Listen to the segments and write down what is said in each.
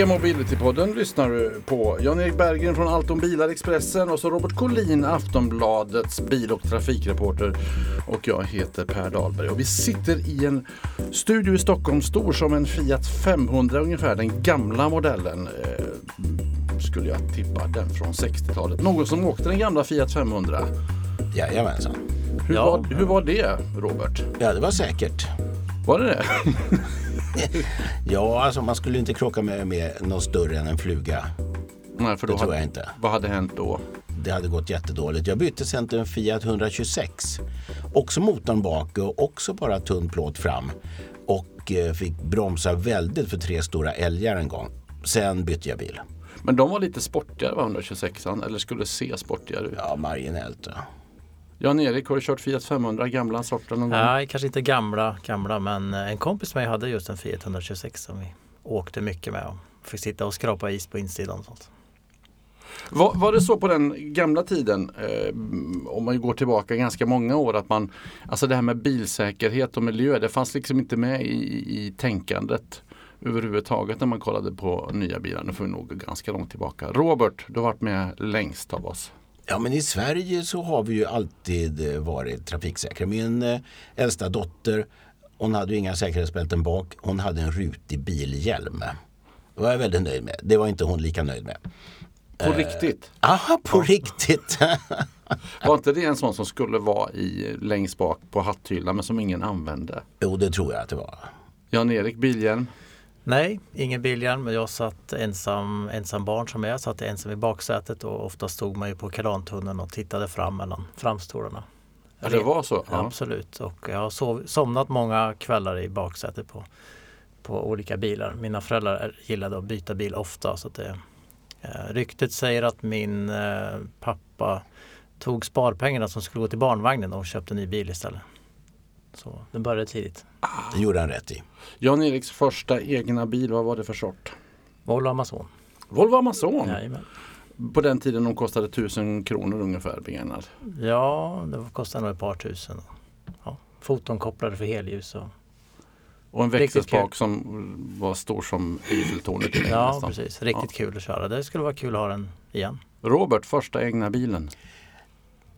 E-mobility-podden lyssnar du på. Jan-Erik Berggren från Alton Bilar Expressen och så Robert Collin, Aftonbladets bil och trafikreporter. Och jag heter Per Dahlberg och vi sitter i en studio i Stockholm, stor som en Fiat 500 ungefär, den gamla modellen. Eh, skulle jag tippa, den från 60-talet. Någon som åkte den gamla Fiat 500? Jajamensan. Hur, Ja. var, hur var det, Robert? Ja, det var säkert. Var det det? Ja, alltså man skulle inte krocka med, med något större än en fluga. Nej, för Det då tror hade, jag inte. Vad hade hänt då? Det hade gått jättedåligt. Jag bytte sen till en Fiat 126. Också motorn bak och också bara tunn plåt fram. Och eh, fick bromsa väldigt för tre stora älgar en gång. Sen bytte jag bil. Men de var lite sportigare va, 126an? Eller skulle se sportigare ut? Ja, marginellt. Ja. Jan-Erik, har du kört Fiat 500, gamla sorten någon gång? Nej, kanske inte gamla, gamla men en kompis med mig hade just en Fiat 126 som vi åkte mycket med och fick sitta och skrapa is på insidan och sånt. Var, var det så på den gamla tiden, eh, om man går tillbaka ganska många år, att man, alltså det här med bilsäkerhet och miljö, det fanns liksom inte med i, i tänkandet överhuvudtaget när man kollade på nya bilar. Nu får vi nog ganska långt tillbaka. Robert, du har varit med längst av oss. Ja, men i Sverige så har vi ju alltid eh, varit trafiksäkra. Min eh, äldsta dotter, hon hade ju inga säkerhetsbälten bak. Hon hade en rutig bilhjälm. Det var jag väldigt nöjd med. Det var inte hon lika nöjd med. På riktigt. Aha, på riktigt! Var inte det en sån som skulle vara i, längst bak på hatthyllan men som ingen använde? jo, det tror jag att det var. Jan-Erik, bilhjälm. Nej, ingen bilhjälm men jag satt ensam, ensam barn som jag satt ensam i baksätet och ofta stod man ju på kalantunneln och tittade fram mellan framstolarna. Ja, det var så? Ja. Absolut och jag har sov, somnat många kvällar i baksätet på, på olika bilar. Mina föräldrar gillade att byta bil ofta så det, eh, ryktet säger att min eh, pappa tog sparpengarna som skulle gå till barnvagnen och köpte en ny bil istället. Så det började tidigt. Det gjorde han rätt i. Jan-Eriks första egna bil, vad var det för sort? Volvo Amazon. Volvo Amazon. Jajamän. På den tiden de kostade tusen kronor ungefär begagnad. Ja, det kostade nog ett par tusen. Ja, foton kopplade för helljus. Och, Och en växelspak som var stor som Eiffeltornet. ja, nästan. precis. Riktigt kul att köra. Det skulle vara kul att ha den igen. Robert, första egna bilen.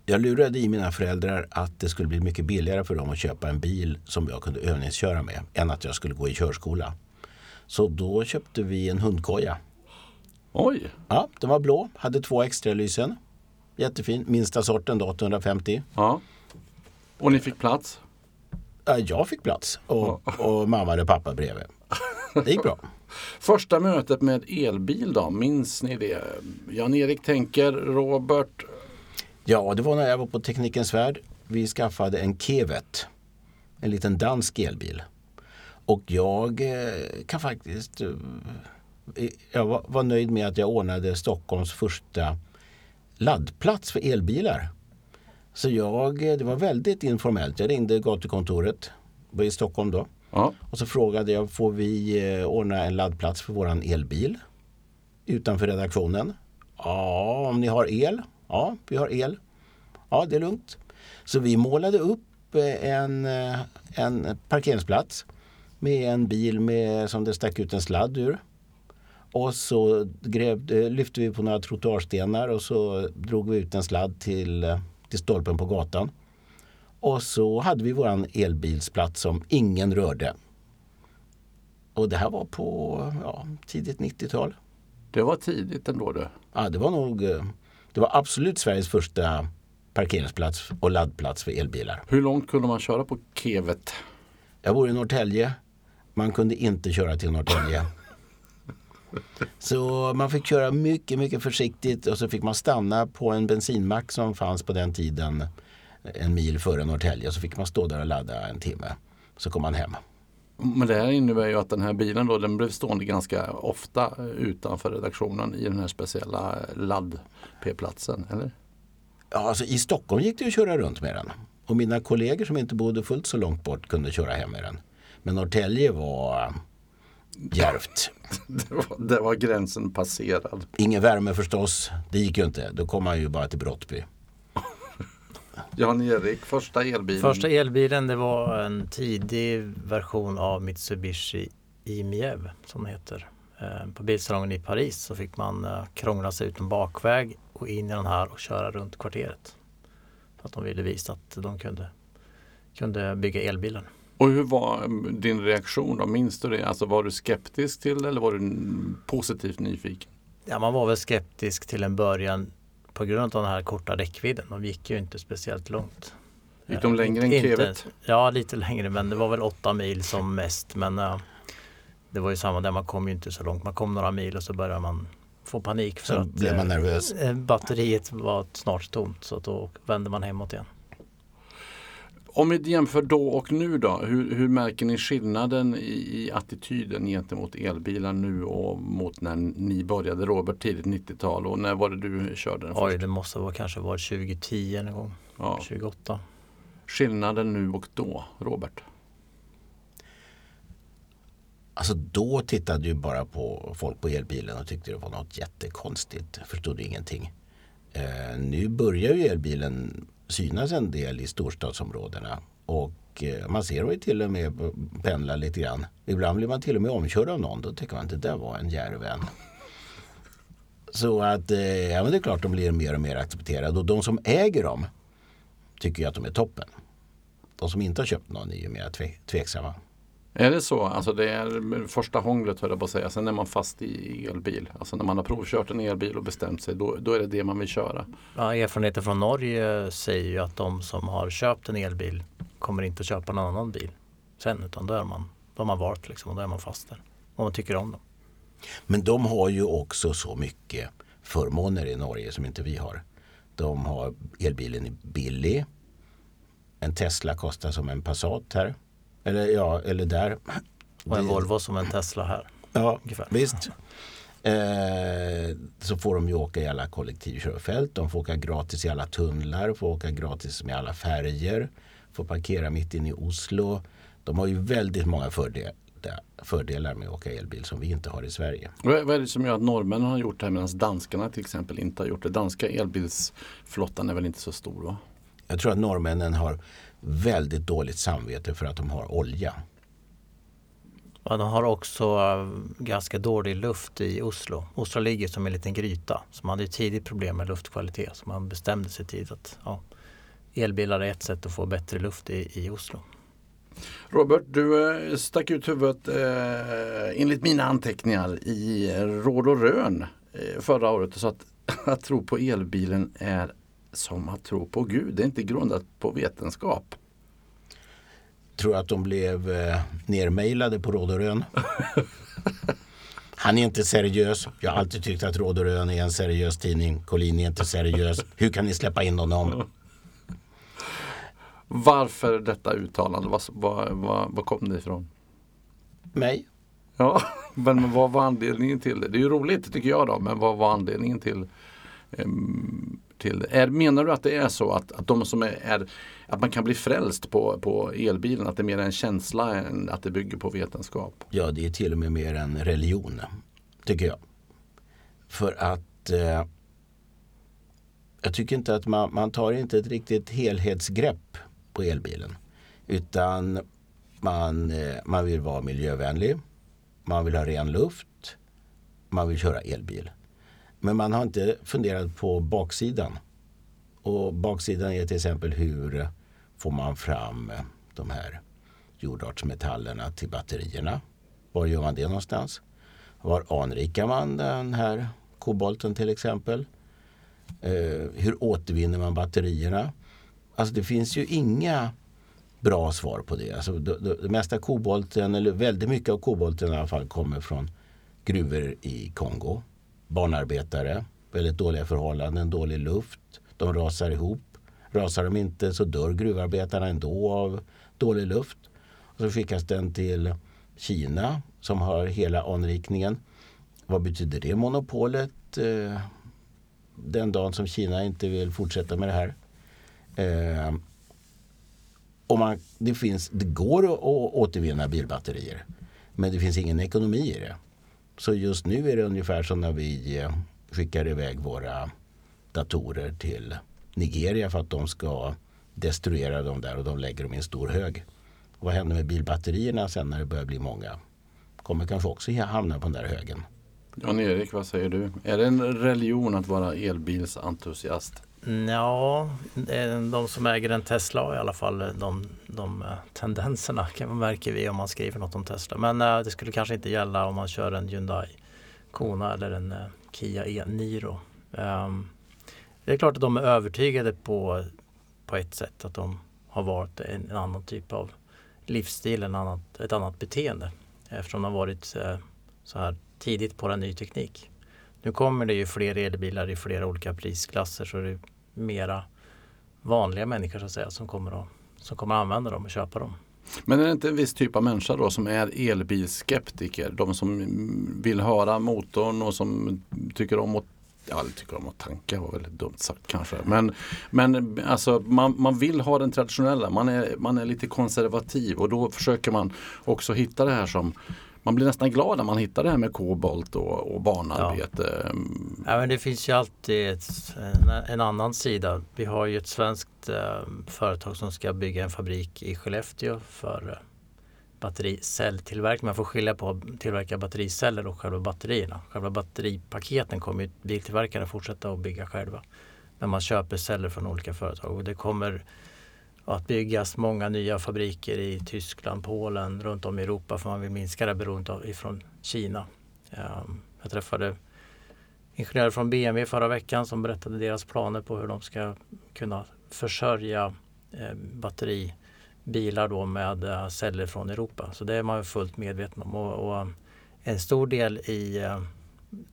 Jag lurade i mina föräldrar att det skulle bli mycket billigare för dem att köpa en bil som jag kunde övningsköra med än att jag skulle gå i körskola. Så då köpte vi en hundkoja. Oj, Ja, den var blå, hade två extra lysen. Jättefin, minsta sorten då, 850. ja. Och ni fick plats? Ja, Jag fick plats och, och mamma och pappa bredvid. Det gick bra. Första mötet med elbil då, minns ni det? Jan-Erik tänker, Robert, Ja, det var när jag var på Teknikens Värld. Vi skaffade en Kevet. En liten dansk elbil. Och jag eh, kan faktiskt... eh, Jag var, nöjd med att jag ordnade Stockholms första laddplats för elbilar. Så jag, eh, det var väldigt informellt. Jag ringde gatukontoret var i Stockholm då. ja. Och så frågade jag, får vi eh, ordna en laddplats för våran elbil? Utanför redaktionen. Ja, om ni har el. Ja, vi har el. Ja, det är lugnt. Så vi målade upp eh, en, eh, en parkeringsplats med en bil med, som det stack ut en sladd ur. Och så grävde, lyfte vi på några trottoarstenar och så drog vi ut en sladd till, eh, till stolpen på gatan. Och så hade vi våran elbilsplats som ingen rörde. Och det här var på ja, tidigt 90-tal. det var tidigt ändå du. Ja, det var nog eh, det var absolut Sveriges första parkeringsplats och laddplats för elbilar. Hur långt kunde man köra på Kevet? Jag bor i Norrtälje. Man kunde inte köra till Norrtälje. Så man fick köra mycket, mycket försiktigt och så fick man stanna på en bensinmack som fanns på den tiden en mil före Norrtälje. Så fick man stå där och ladda en timme. Så kom man hem. Men det här innebär ju att den här bilen då, den blev stående ganska ofta utanför redaktionen i den här speciella ladd-p-platsen, eller? Ja, alltså, I Stockholm gick det att köra runt med den. Och mina kollegor som inte bodde fullt så långt bort kunde köra hem med den. Men Norrtälje var djärvt. Det var, det var gränsen passerad. Ingen värme förstås. Det gick ju inte. Då kom man ju bara till Brottby. Jan-Erik, första elbilen. Första elbilen det var en tidig version av Mitsubishi IMIEV som det heter. eh, på bilsalongen i Paris så fick man eh, krångla sig ut en bakväg och in i den här och köra runt kvarteret. För att de ville visa att de kunde, kunde bygga elbilar. Och hur var mm, din reaktion då? Minns du det? Alltså var du skeptisk till det eller var du positivt nyfiken? Ja, man var väl skeptisk till en början på grund av den här korta räckvidden. De gick ju inte speciellt långt. Gick de längre än Inte- kevet? Ja, lite längre men det var väl åtta mil som mest. Men eh, det var ju samma där, man kom ju inte så långt. Man kom några mil och så började man få panik för Så att blev man eh, nervös. eh, batteriet var snart tomt så att då vände man hemåt igen. Om vi jämför då och nu då, hur, hur märker ni skillnaden i, i attityden gentemot elbilar nu och mot när ni började Robert tidigt 90-tal och när var det du körde den Oj, först? det måste vara kanske varit 2010 en gång, Ja. 28. Skillnaden nu och då, Robert? Alltså då tittade ju bara på folk på elbilen och tyckte det var något jättekonstigt. Förstod ingenting. Eh, nu börjar ju elbilen synas en del i storstadsområdena. Och eh, man ser dem ju till och med pendla lite grann. Ibland blir man till och med omkörd av någon. Då tycker man att det där var en järven. Så att eh, ja, men det är klart de blir mer och mer accepterade. Och de som äger dem tycker ju att de är toppen. De som inte har köpt någon är ju mer tve- tveksamma. Är det så? Alltså det är första hånglet höll jag på att säga. Sen är man fast i elbil. Alltså när man har provkört en elbil och bestämt sig då, då är det det man vill köra. Ja, erfarenheter från Norge säger ju att de som har köpt en elbil kommer inte köpa någon annan bil sen utan då är man, då har man valt liksom och då är man fast där. Om man tycker om dem. Men de har ju också så mycket förmåner i Norge som inte vi har. De har elbilen är billig. En Tesla kostar som en Passat här. Eller ja, eller där. Och en Det- Volvo som en Tesla här. Ja, ungefär. visst. Eh, så får de ju åka i alla kollektivkörfält. De får åka gratis i alla tunnlar. Får åka gratis med alla färger. Får parkera mitt inne i Oslo. De har ju väldigt många fördelar, fördelar med att åka elbil som vi inte har i Sverige. Vad vad är det som gör att norrmännen har gjort det här medan danskarna till exempel inte har gjort det? Danska elbilsflottan är väl inte så stor va? Jag tror att norrmännen har väldigt dåligt samvete för att de har olja. Ja, de har också eh, ganska dålig luft i Oslo. Oslo ligger som en liten gryta. Så man hade ju tidigt problem med luftkvalitet. Så man bestämde sig tidigt att ja, elbilar är ett sätt att få bättre luft i, i Oslo. Robert, du eh, stack ut huvudet eh, enligt mina anteckningar i Råd och Rön eh, förra året och sa att att tro på elbilen är som att tro på Gud. Det är inte grundat på vetenskap. Tror att de blev eh, nermailade på Råd och Rön. Han är inte seriös. Jag har alltid tyckt att Råd och Rön är en seriös tidning. Collin är inte seriös. Hur kan ni släppa in honom? Varför detta uttalande? Vad, vad, vad, vad kom det ifrån? Mig? Ja, men vad var anledningen till det? Det är ju roligt tycker jag då, men vad var anledningen till, ehm, till det? Är, menar du att det är så att, att de som är, är att man kan bli frälst på, på elbilen, att det är mer en känsla än att det bygger på vetenskap? Ja, det är till och med mer en religion, tycker jag. För att eh, jag tycker inte att man, man tar inte ett riktigt helhetsgrepp på elbilen. Utan man, eh, man vill vara miljövänlig, man vill ha ren luft, man vill köra elbil. Men man har inte funderat på baksidan. Och baksidan är till exempel hur får man fram de här jordartsmetallerna till batterierna. Var gör man det någonstans? Var anrikar man den här kobolten till exempel? Eh, hur återvinner man batterierna? Alltså det finns ju inga bra svar på det. Alltså det, det, det mesta kobolten, eller väldigt mycket av kobolten i alla fall, kommer från gruvor i Kongo. Barnarbetare, väldigt dåliga förhållanden, dålig luft. De rasar ihop. Rasar de inte så dör gruvarbetarna ändå av dålig luft. Och så skickas den till Kina som har hela anrikningen. Vad betyder det monopolet eh, den dagen som Kina inte vill fortsätta med det här? Eh, och man, det, finns, det går att återvinna bilbatterier men det finns ingen ekonomi i det. Så just nu är det ungefär som när vi eh, skickar iväg våra datorer till Nigeria för att de ska destruera dem där och de lägger dem i en stor hög. Och vad händer med bilbatterierna sen när det börjar bli många? kommer kanske också hamna på den där högen. Jan-Erik, vad säger du? Är det en religion att vara elbilsentusiast? Ja, eh, de som äger en Tesla har i alla fall de, de eh, tendenserna kan märker vi om man skriver något om Tesla. Men eh, det skulle kanske inte gälla om man kör en Hyundai Kona eller en Kia e-Niro. Ehm, det är klart att de är övertygade på, på ett sätt att de har valt en, en annan typ av livsstil, en annat, ett annat beteende eftersom de har varit så här tidigt på den ny teknik. Nu kommer det ju fler elbilar i flera olika prisklasser så det mera vanliga människor så att säga som kommer att, som kommer att använda dem och köpa dem. Men är det inte en viss typ av människa då som är elbilskeptiker? De som vill höra motorn och som tycker om att Ja, tycker om att tanka var väldigt dumt sagt kanske. Men, men alltså, man, man vill ha den traditionella. Man är, man är lite konservativ och då försöker man också hitta det här som man blir nästan glad när man hittar det här med kobolt och, och barnarbete. Ja. ja. men det finns ju alltid ett, en, en, annan sida. Vi har ju ett svenskt eh, företag som ska bygga en fabrik i Skellefteå för eh, battericelltillverkning. Man får skilja på att tillverka battericeller och själva batterierna. Själva batteripaketen kommer ju biltillverkarna fortsätta att bygga själva. Men man köper celler från olika företag och det kommer att byggas många nya fabriker i Tyskland, Polen, runt om i Europa för man vill minska det beroendet ifrån Kina. Ehm, jag träffade ingenjörer från BMW förra veckan som berättade deras planer på hur de ska kunna försörja ehm, batteribilar då med eh, celler från Europa. Så det är man fullt medveten om. Och, en stor del i ehm,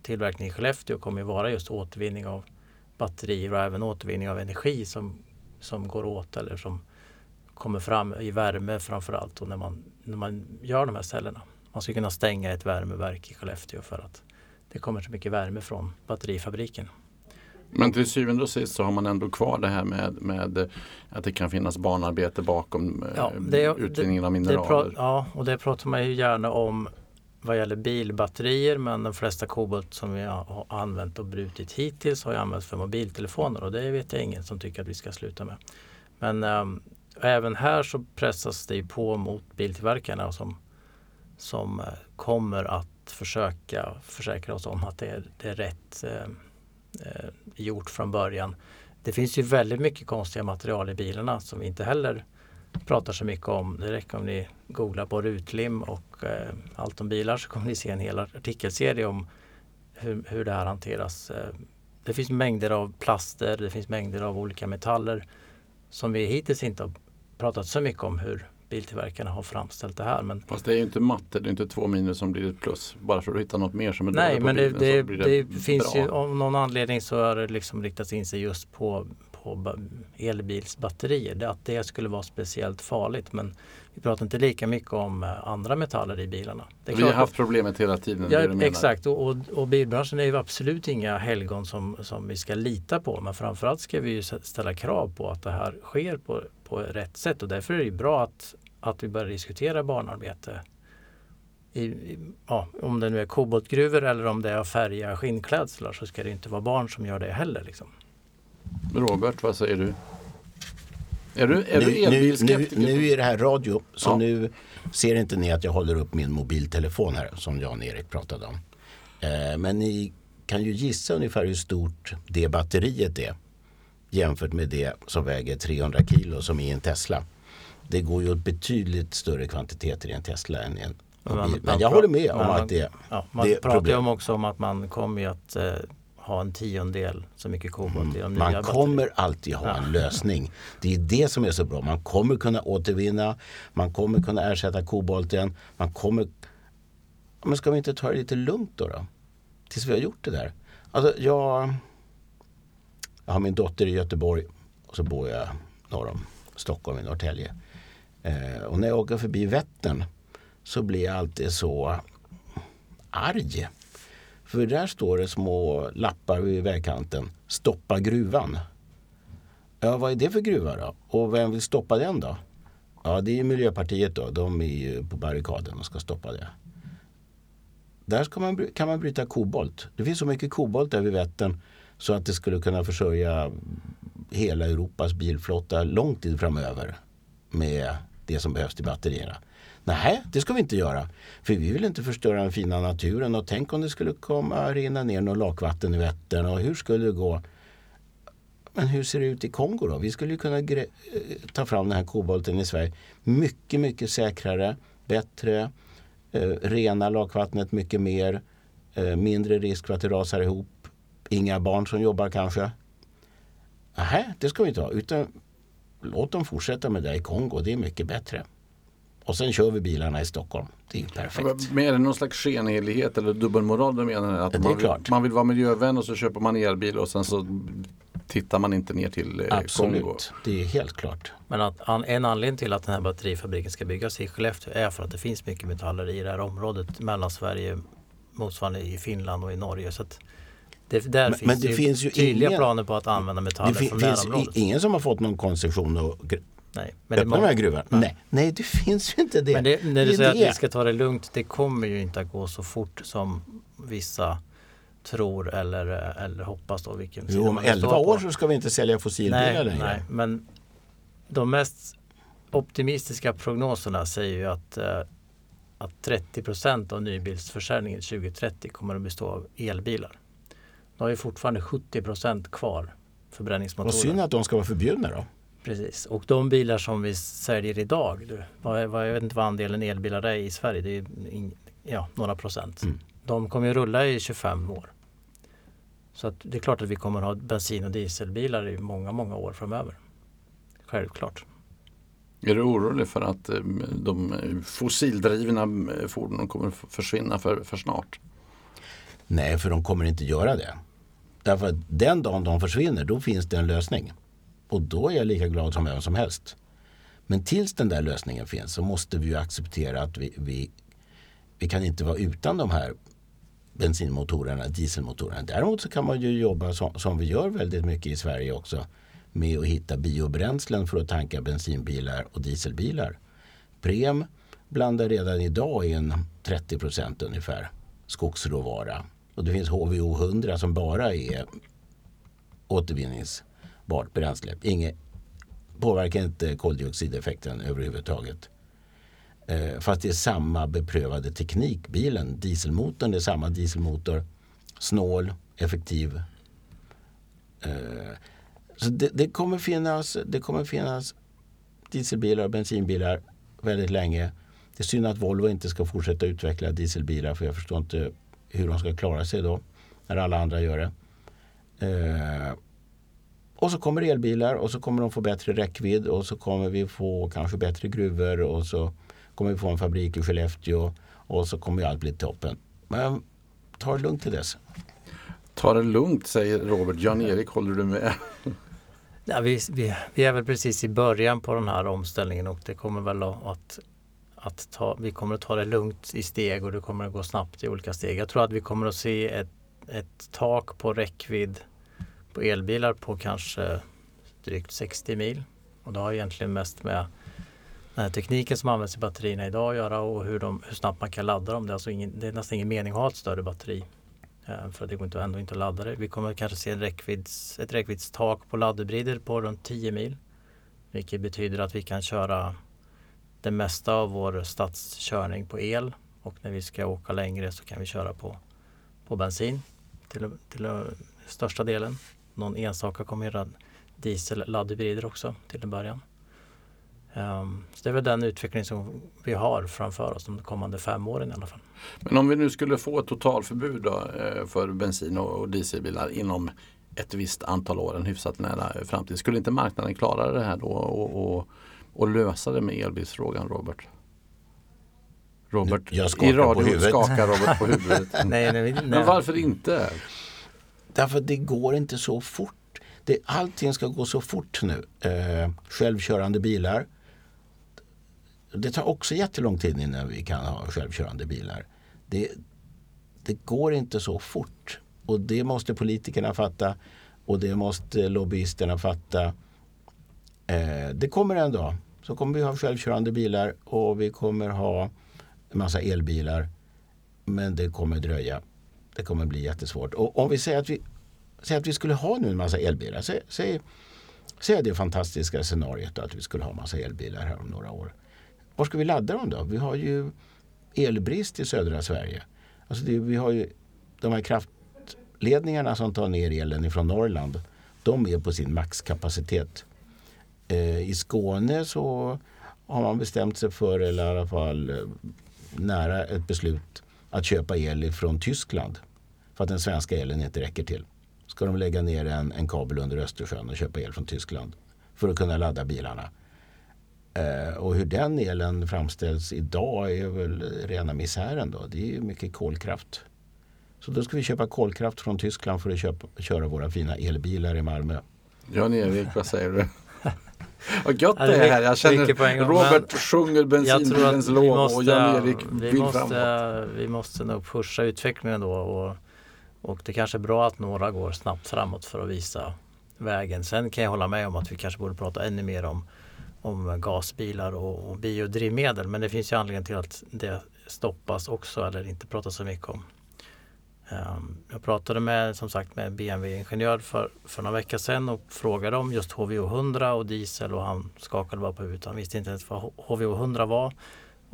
tillverkningen i Skellefteå kommer att vara just återvinning av batterier och även återvinning av energi som som går åt eller som kommer fram i värme framförallt när man, när man gör de här cellerna. Man ska kunna stänga ett värmeverk i Skellefteå för att det kommer så mycket värme från batterifabriken. Men till syvende och sist så har man ändå kvar det här med, med att det kan finnas barnarbete bakom ja, eh, det, utvinningen av mineraler. ja, och det pratar man ju gärna om vad gäller bilbatterier men de flesta kobolt som vi har använt och brutit hittills har använts för mobiltelefoner och det vet jag ingen som tycker att vi ska sluta med. Men äm, även här så pressas det på mot biltillverkarna som, som eh, kommer att försöka försäkra oss om att det är, det är rätt äh, gjort från början. Det finns ju väldigt mycket konstiga material i bilarna som vi inte heller pratar så mycket om. Det räcker om ni googlar på rutlim och eh, allt om bilar så kommer ni se en hel artikelserie om hur, hur det här hanteras. Eh, det finns mängder av plaster, det finns mängder av olika metaller som vi hittills inte har pratat så mycket om hur biltillverkarna har framställt det här. Men... Fast det är ju inte matte, det är inte två minus som blir ett plus. Bara för att hitta något mer som är Nej, men det, det, det, det finns ju av någon anledning så har det liksom riktats in sig just på på elbilsbatterier. Det, att det skulle vara speciellt farligt. Men vi pratar inte lika mycket om eh, andra metaller i bilarna. vi har haft problemet hela tiden. Ja, exakt och, och, och, bilbranschen är ju absolut inga helgon som, som vi ska lita på. Men framförallt ska vi ställa krav på att det här sker på, på rätt sätt. Och därför är det bra att, att vi börjar diskutera barnarbete i, ja, om det nu är koboltgruvor eller om det är färga skinnklädslar så ska det inte vara barn som gör det heller. Liksom. Robert, vad säger du? Är du, är nu, du elbilskeptiker? Nu, nu är det här radio, så ja. nu ser inte ni att jag håller upp min mobiltelefon här som Jan-Erik pratade om. Eh, men ni kan ju gissa ungefär hur stort det batteriet är jämfört med det som väger 300 kilo som i en Tesla. Det går ju åt betydligt större kvantiteter i en Tesla än i en mobil. Men jag håller med om att det, ja, man det pratar ju också om att man kommer att eh, ha en tiondel så mycket kobolt i de nya Man kommer alltid ha en lösning. Det är det som är så bra. Man kommer kunna återvinna, man kommer kunna ersätta kobolten. Man kommer... Men ska vi inte ta det lite lugnt då? då? Tills vi har gjort det där. Alltså jag, jag har min dotter i Göteborg och så bor jag norr om Stockholm i Norrtälje. Eh, och när jag åker förbi Vättern så blir jag alltid så arg för där står det små lappar vid vägkanten. Stoppa gruvan. Ja, vad är det för gruva då? Och vem vill stoppa den då? Ja, det är Miljöpartiet då. De är ju på barrikaden och ska stoppa det. Där ska man, kan man bryta kobolt. Det finns så mycket kobolt där vid Vättern så att det skulle kunna försörja hela Europas bilflotta lång tid framöver med det som behövs till batterierna. Nej, det ska vi inte göra. För vi vill inte förstöra den fina naturen och tänk om det skulle komma rinna ner något lakvatten i Vättern och hur skulle det gå? Men hur ser det ut i Kongo då? Vi skulle ju kunna eh, ta fram den här kobolten i Sverige mycket, mycket säkrare, bättre, eh, rena lakvattnet mycket mer, eh, mindre risk för att det rasar ihop, inga barn som jobbar kanske. Nej, det ska vi inte ha. Utan låt dem fortsätta med det i Kongo, det är mycket bättre. Och sen kör vi bilarna i Stockholm. Det är perfekt. Men är det någon slags skenhelighet eller dubbelmoral du menar? Att Ja, det är man, vill, klart. man vill vara miljövän och så köper man elbil och sen så tittar man inte ner till eh, Kongo. Absolut, det är helt klart. Men att, en anledning till att den här batterifabriken ska byggas i Skellefteå är för att det finns mycket metaller i det här området mellan Sverige motsvarande i Finland och i Norge. Så att det, där Men- finns men det ju finns ju tydliga ingen- planer på att använda metaller Det fin- från finns närområdet. ingen som har fått någon koncession att Nej, men det, öppna de här gruvorna. Nej. Nej, det finns ju inte det. men det, när Det du är säger det. att vi ska ta det lugnt, det kommer ju inte att gå så fort som vissa tror eller, eller hoppas då. Vilken Jo, om man vill 11 stå på. år så ska vi inte sälja fossilbilar nej, längre. nej, men de mest optimistiska prognoserna säger ju att, eh, att 30 procent av nybilsförsäljningen 2030 kommer att bestå av elbilar. Då har vi fortfarande 70 procent kvar Vad förbränningsmotorer. synd att de ska vara förbjudna då. Precis. Och de bilar som vi säljer idag, du, vad, är- vad, jag vet inte vad andelen elbilar är i Sverige, det är in, ja, några procent. Mm. De kommer ju rulla i 25 år. Så att det är klart att vi kommer att ha bensin och dieselbilar i många, många år framöver. Självklart. Är du orolig för att eh, de fossildrivna eh, fordonen kommer att försvinna för, för snart? Nej, för de kommer inte göra det. Därför att den dagen de försvinner, då finns det en lösning. Och då är jag lika glad som vem som helst. Men tills den där lösningen finns så måste vi ju acceptera att vi, vi, vi kan inte vara utan de här bensinmotorerna, dieselmotorerna. Däremot så kan man ju jobba som, som vi gör väldigt mycket i Sverige också med att hitta biobränslen för att tanka bensinbilar och dieselbilar. Prem blandar redan idag in 30 procent ungefär skogsråvara. Och det finns HVO 100 som bara är återvinnings förnybart bränsle. Inget, påverkar inte koldioxideffekten överhuvudtaget. Eh, fast det är samma beprövade teknik. Bilen, dieselmotorn, det är samma dieselmotor. Snål, effektiv. Eh, så det, det, kommer finnas, det kommer finnas dieselbilar och bensinbilar väldigt länge. Det är synd att Volvo inte ska fortsätta utveckla dieselbilar för jag förstår inte hur de ska klara sig då när alla andra gör det. Eh, och så kommer elbilar och så kommer de få bättre räckvidd och så kommer vi få kanske bättre gruvor och så kommer vi få en fabrik i Skellefteå och så kommer ju allt bli toppen. Men ta det lugnt till dess. Ta det lugnt säger Robert. Jan-Erik, håller du med? Ja, vi, vi, vi är väl precis i början på den här omställningen och det kommer väl att, att, att ta, vi kommer att ta det lugnt i steg och det kommer att gå snabbt i olika steg. Jag tror att vi kommer att se ett, ett tak på räckvidd på elbilar på kanske drygt 60 mil. Och det har egentligen mest med den här tekniken som används i batterierna idag att göra och hur, de, hur snabbt man kan ladda dem. Det är, alltså ingen, det är nästan ingen mening att ha ett större batteri. Eh, för det går inte, ändå inte att ladda det. Vi kommer kanske se en räckvidds, ett räckviddstak på laddhybrider på runt 10 mil. Vilket betyder att vi kan köra det mesta av vår stadskörning på el. Och när vi ska åka längre så kan vi köra på, på bensin till, till eh, största delen. Någon enstaka kommer göra diesel-laddhybrider också till en början. Ehm, så det är väl den utveckling som vi har framför oss de kommande fem åren i alla fall. Men om vi nu skulle få ett totalförbud då, eh, för bensin och dieselbilar inom ett visst antal år, en hyfsat nära framtid. Skulle inte marknaden klara det här då och, och, och lösa det med elbilsfrågan Robert? Robert, Jag skakar i på radio huvudet. skakar Robert på huvudet. Nej, nej, nej. Men varför inte? Därför att det går inte så fort. Det, allting ska gå så fort nu. Eh, självkörande bilar. Det tar också jättelång tid innan vi kan ha självkörande bilar. Det, det går inte så fort. Och det måste politikerna fatta och det måste lobbyisterna fatta. Eh, det kommer en dag. Så kommer vi ha självkörande bilar och vi kommer ha en massa elbilar. Men det kommer dröja. Det kommer bli jättesvårt. Och om vi säger att vi, Säg att vi skulle ha nu en massa elbilar. Säg, säg, säg det fantastiska scenariot att vi skulle ha en massa elbilar här om några år. var ska vi ladda dem då? Vi har ju elbrist i södra Sverige. Alltså det, vi har ju de här kraftledningarna som tar ner elen ifrån Norrland. De är på sin maxkapacitet. Eh, I Skåne så har man bestämt sig för, eller i alla fall eh, nära ett beslut att köpa el från Tyskland för att den svenska elen inte räcker till. Ska de lägga ner en, en kabel under Östersjön och köpa el från Tyskland för att kunna ladda bilarna. Eh, och hur den elen framställs idag är väl rena misären. Då. Det är mycket kolkraft. Så då ska vi köpa kolkraft från Tyskland för att köpa, köra våra fina elbilar i Malmö. Jan-Erik, vad säger du? Vad gött det är här. Jag känner Robert sjunger bensinbilens lov och Jan-Erik vill måste, framåt. Vi måste nog pusha utvecklingen då och, och det kanske är bra att några går snabbt framåt för att visa vägen. Sen kan jag hålla med om att vi kanske borde prata ännu mer om, om gasbilar och, och biodrivmedel. Men det finns ju anledning till att det stoppas också eller inte pratas så mycket om. Um, jag pratade med, som sagt, med BMW-ingenjör för, för några veckor sedan och frågade om just HVO100 och diesel och han skakade bara på huvudet. Han visste inte ens vad HVO100 var.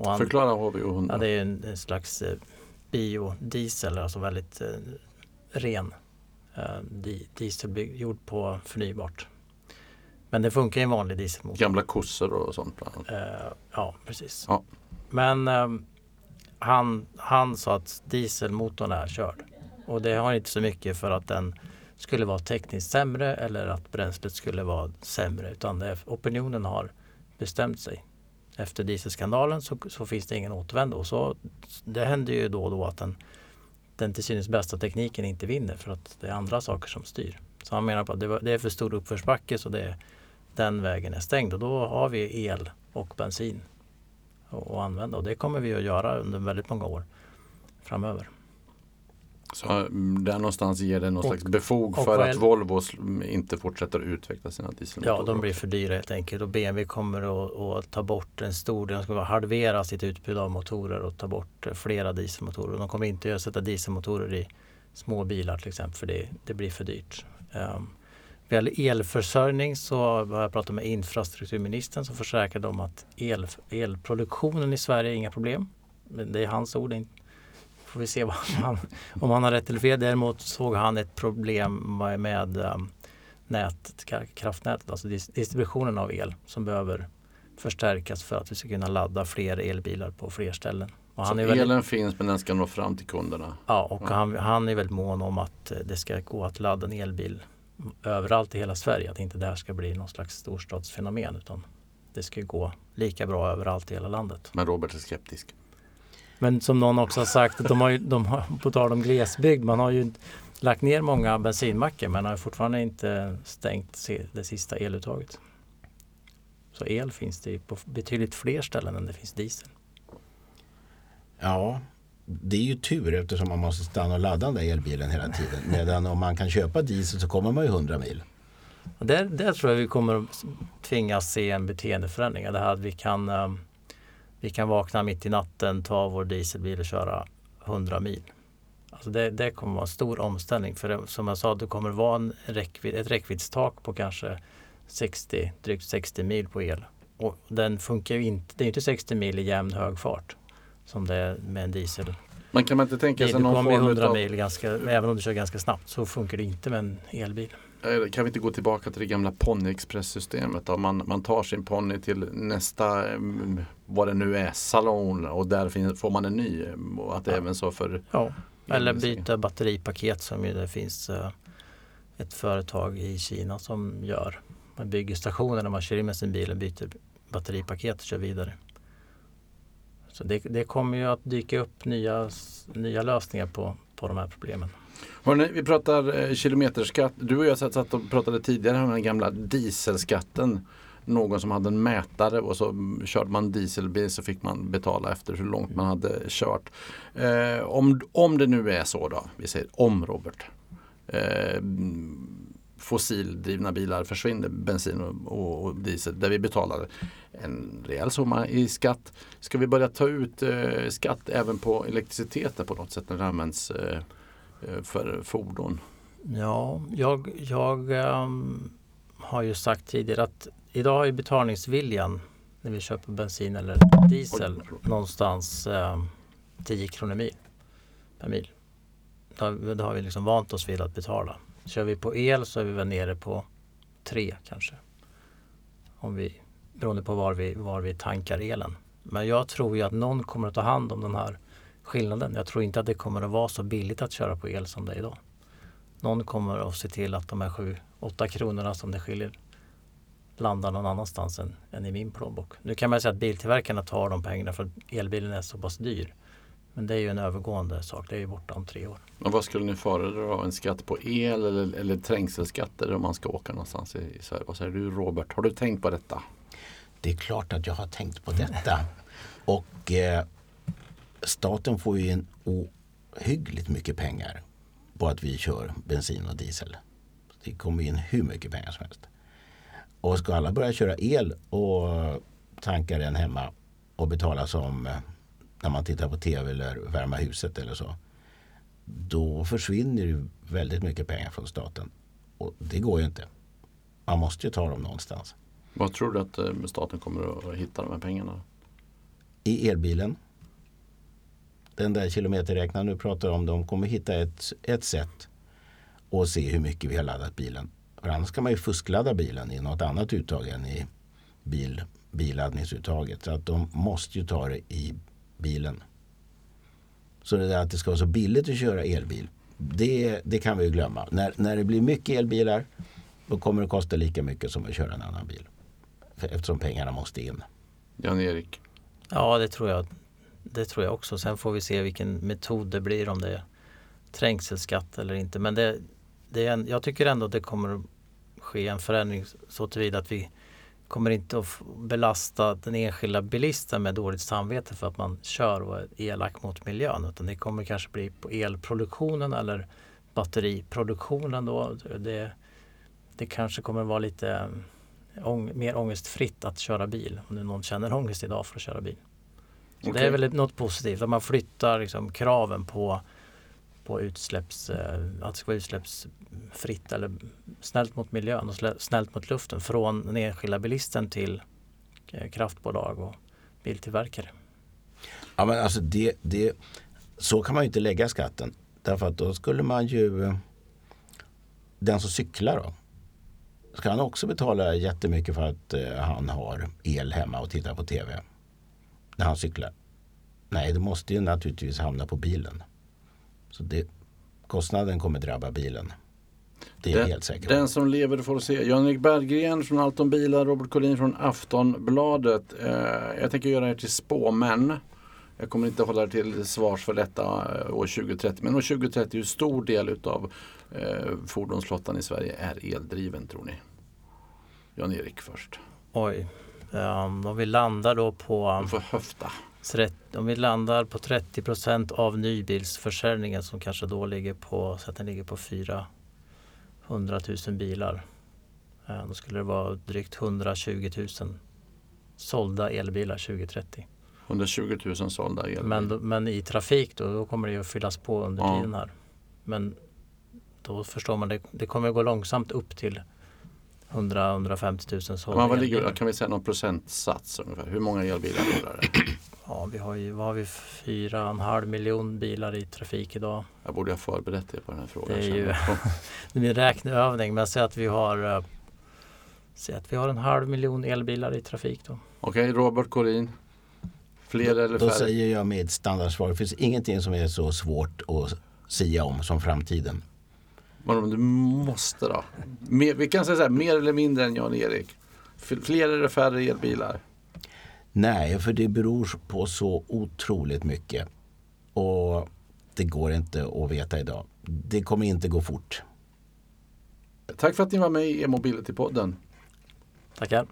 Han, Förklara HVO100. Ja, det är en, en slags eh, biodiesel, alltså väldigt eh, ren eh, diesel gjord på förnybart. Men det funkar i en vanlig dieselmotor. Gamla kossor och sånt? Eh, ja, precis. Ja. Men ehm, han, han sa att dieselmotorn är körd. Och det har inte så mycket för att den skulle vara tekniskt sämre eller att bränslet skulle vara sämre utan det, opinionen har bestämt sig. Efter dieselskandalen så, så finns det ingen återvändo. Så det händer ju då och då att den, den till synes bästa tekniken inte vinner för att det är andra saker som styr. Så han menar på att det, det är för stor uppförsbacke så det, den vägen är stängd och då har vi el och bensin att använda och det kommer vi att göra under väldigt många år framöver. Så mm, där någonstans ger det någon och, slags befog för att Volvo inte fortsätter utveckla sina dieselmotorer? Ja, de blir för dyra helt enkelt och BMW kommer att, att ta bort en stor del, de ska halvera sitt utbud av motorer och ta bort flera dieselmotorer. De kommer inte att sätta dieselmotorer i små bilar till exempel för det, det blir för dyrt. Um, vad gäller elförsörjning så har jag pratat med infrastrukturministern som försäkrade om att el, elproduktionen i Sverige är inga problem. Men det är hans ord. Får vi se om han, om han har rätt eller fel. Däremot såg han ett problem med, med um, nät, kraftnätet, alltså distributionen av el som behöver förstärkas för att vi ska kunna ladda fler elbilar på fler ställen. Och så väldigt, elen finns men den ska nå fram till kunderna? Ja, och ja. Han, han är väldigt mån om att det ska gå att ladda en elbil överallt i hela Sverige. Att inte det här ska bli någon slags storstadsfenomen utan det ska gå lika bra överallt i hela landet. Men Robert är skeptisk. Men som någon också har sagt, de har ju, de har, på tal om glesbygd, man har ju lagt ner många bensinmackar men har fortfarande inte stängt det sista eluttaget. Så el finns det på betydligt fler ställen än det finns diesel. Ja, det är ju tur eftersom man måste stanna och ladda den där elbilen hela tiden. Medan om man kan köpa diesel så kommer man ju 100 mil. Och där, där tror jag vi kommer att tvingas se en beteendeförändring. Det här att vi kan, um, vi kan vakna mitt i natten, ta vår dieselbil och köra 100 mil. Alltså det, det kommer vara en stor omställning. För det, som jag sa, det kommer vara en räckvidd, ett räckviddstak på kanske 60, drygt 60 mil på el. Och den funkar ju inte, det är inte 60 mil i jämn hög fart som det är med en diesel. Men kan man inte tänka sig någon form 100 mil ganska, även om du kör ganska snabbt så funkar det inte med en elbil. Kan vi inte gå tillbaka till det gamla ponnyexpress-systemet? Man, man tar sin ponny till nästa, mm, vad det nu är, salon och där får man en ny. Och att det ja. även så för ja. Eller byta batteripaket som ju det finns uh, ett företag i Kina som gör. Man bygger stationer när man kör in med sin bil och byter batteripaket och kör vidare. Så det, det, kommer ju att dyka upp nya, nya lösningar på, på de här problemen. Hörrni, vi pratar eh, kilometerskatt. Du och jag satt och pratade tidigare om den gamla dieselskatten. Någon som hade en mätare och så körde man dieselbil så fick man betala efter hur långt man hade kört. Eh, om, om det nu är så då, vi säger om Robert. Eh, fossildrivna bilar försvinner, bensin och, och, diesel, där vi betalar en rejäl summa i skatt. Ska vi börja ta ut eh, skatt även på elektriciteten på något sätt när det används eh, eh för fordon? Ja, jag, jag um, har ju sagt tidigare att idag är betalningsviljan när vi köper bensin eller diesel någonstans eh, 10 kronor mil per mil. Då, då har vi liksom vant oss vid att betala. Kör vi på el så är vi väl nere på 3 kanske. Om vi, beroende på var vi, var vi tankar elen. Men jag tror ju att någon kommer att ta hand om den här skillnaden. Jag tror inte att det kommer att vara så billigt att köra på el som det är idag. Någon kommer att se till att de här 7-8 kronorna som det skiljer landar någon annanstans än, än i min plånbok. Nu kan man säga att biltillverkarna tar de pengarna för att elbilen är så pass dyr. Men det är ju en övergående sak. Det är ju borta om tre år. Och vad skulle ni föredra? En skatt på el eller, eller trängselskatter om man ska åka någonstans i, i Sverige? Vad säger du Robert? Har du tänkt på detta? Det är klart att jag har tänkt på detta. Och eh, staten får ju en ohyggligt mycket pengar på att vi kör bensin och diesel. Det kommer in hur mycket pengar som helst. Och ska alla börja köra el och tanka den hemma och betala som eh, när man tittar på tv eller värma huset eller så. Då försvinner ju väldigt mycket pengar från staten. Och det går ju inte. Man måste ju ta dem någonstans. Vad tror du att eh, staten kommer att hitta de här pengarna? I elbilen. Den där kilometerräknaren du pratar om, de kommer hitta ett, ett sätt att se hur mycket vi har laddat bilen. För annars kan man ju fuskladda bilen i något annat uttag än i bil, billaddningsuttaget. Så att de måste ju ta det i bilen. Så det där att det ska vara så billigt att köra elbil, det, det kan vi ju glömma. När, när det blir mycket elbilar, då kommer det kosta lika mycket som att köra en annan bil. Eftersom pengarna måste in. Jan-Erik? Ja, det tror jag. Det tror jag också. Sen får vi se vilken metod det blir om det är trängselskatt eller inte. Men det, det är en, jag tycker ändå att det kommer att ske en förändring så tillvida att vi kommer inte att belasta den enskilda bilisten med dåligt samvete för att man kör och är elak mot miljön. Utan det kommer kanske bli på elproduktionen eller batteriproduktionen då. Det, det kanske kommer vara lite eh, ång, mer ångestfritt att köra bil. Om nu någon känner ångest idag för att köra bil. Så Okej. Det är väl något positivt att man flyttar liksom kraven på, på utsläpps, eh, att det ska vara utsläppsfritt eller snällt mot miljön och snällt mot luften från den enskilda bilisten till eh, kraftbolag och biltillverkare. Ja, men alltså det, det, så kan man ju inte lägga skatten. Därför att då skulle man ju... Den som cyklar då. Ska han också betala jättemycket för att eh, han har el hemma och tittar på tv? När han cyklar? Nej, det måste ju naturligtvis hamna på bilen. Så det, kostnaden kommer drabba bilen. Det är Den- helt säker på. Den som lever får se. Jan-Erik Berggren från Alton Bilar, Robert Collin från Aftonbladet. Eh, jag tänker göra er till spåmän. Jag kommer inte hålla er till svars för detta eh, år 2030. Men år 2030, hur stor del utav eh, fordonsflottan i Sverige är eldriven tror ni? Jan-Erik först. Oj, um, om vi landar då på Du får höfta. 30, om vi landar på 30 procent av nybilsförsäljningen som kanske då ligger på, så att den ligger på 400 000 bilar. Eh, Då skulle det vara drygt 120 000 sålda elbilar 2030. 120 000 sålda elbilar. Men, men i trafik då, då kommer det ju att fyllas på under Ja. tiden här. Men då förstår man, det, det kommer att gå långsamt upp till 100-150 000 sålda Men vad ligger, kan vi säga någon procentsats ungefär? Hur många elbilar rullar det? Ja, vi har ju, vad har vi, 4,5 miljon bilar i trafik idag. Jag borde ha förberett er på den här frågan. Det är ju- jag. Det är en räkneövning men säg att vi har eh, Säg att vi har en halv miljon elbilar i trafik då. Okej, Robert Collin. Fler eller Då färre? säger jag med standardsvar. Det finns ingenting som är så svårt att sia om som framtiden. Men om du måste då? Mer, vi kan säga så här, mer eller mindre än Jan-Erik. Fler eller färre elbilar? Nej, för det beror på så otroligt mycket. Och det går inte att veta idag. Det kommer inte gå fort. Tack för att ni var med i E-mobility-podden. Tackar.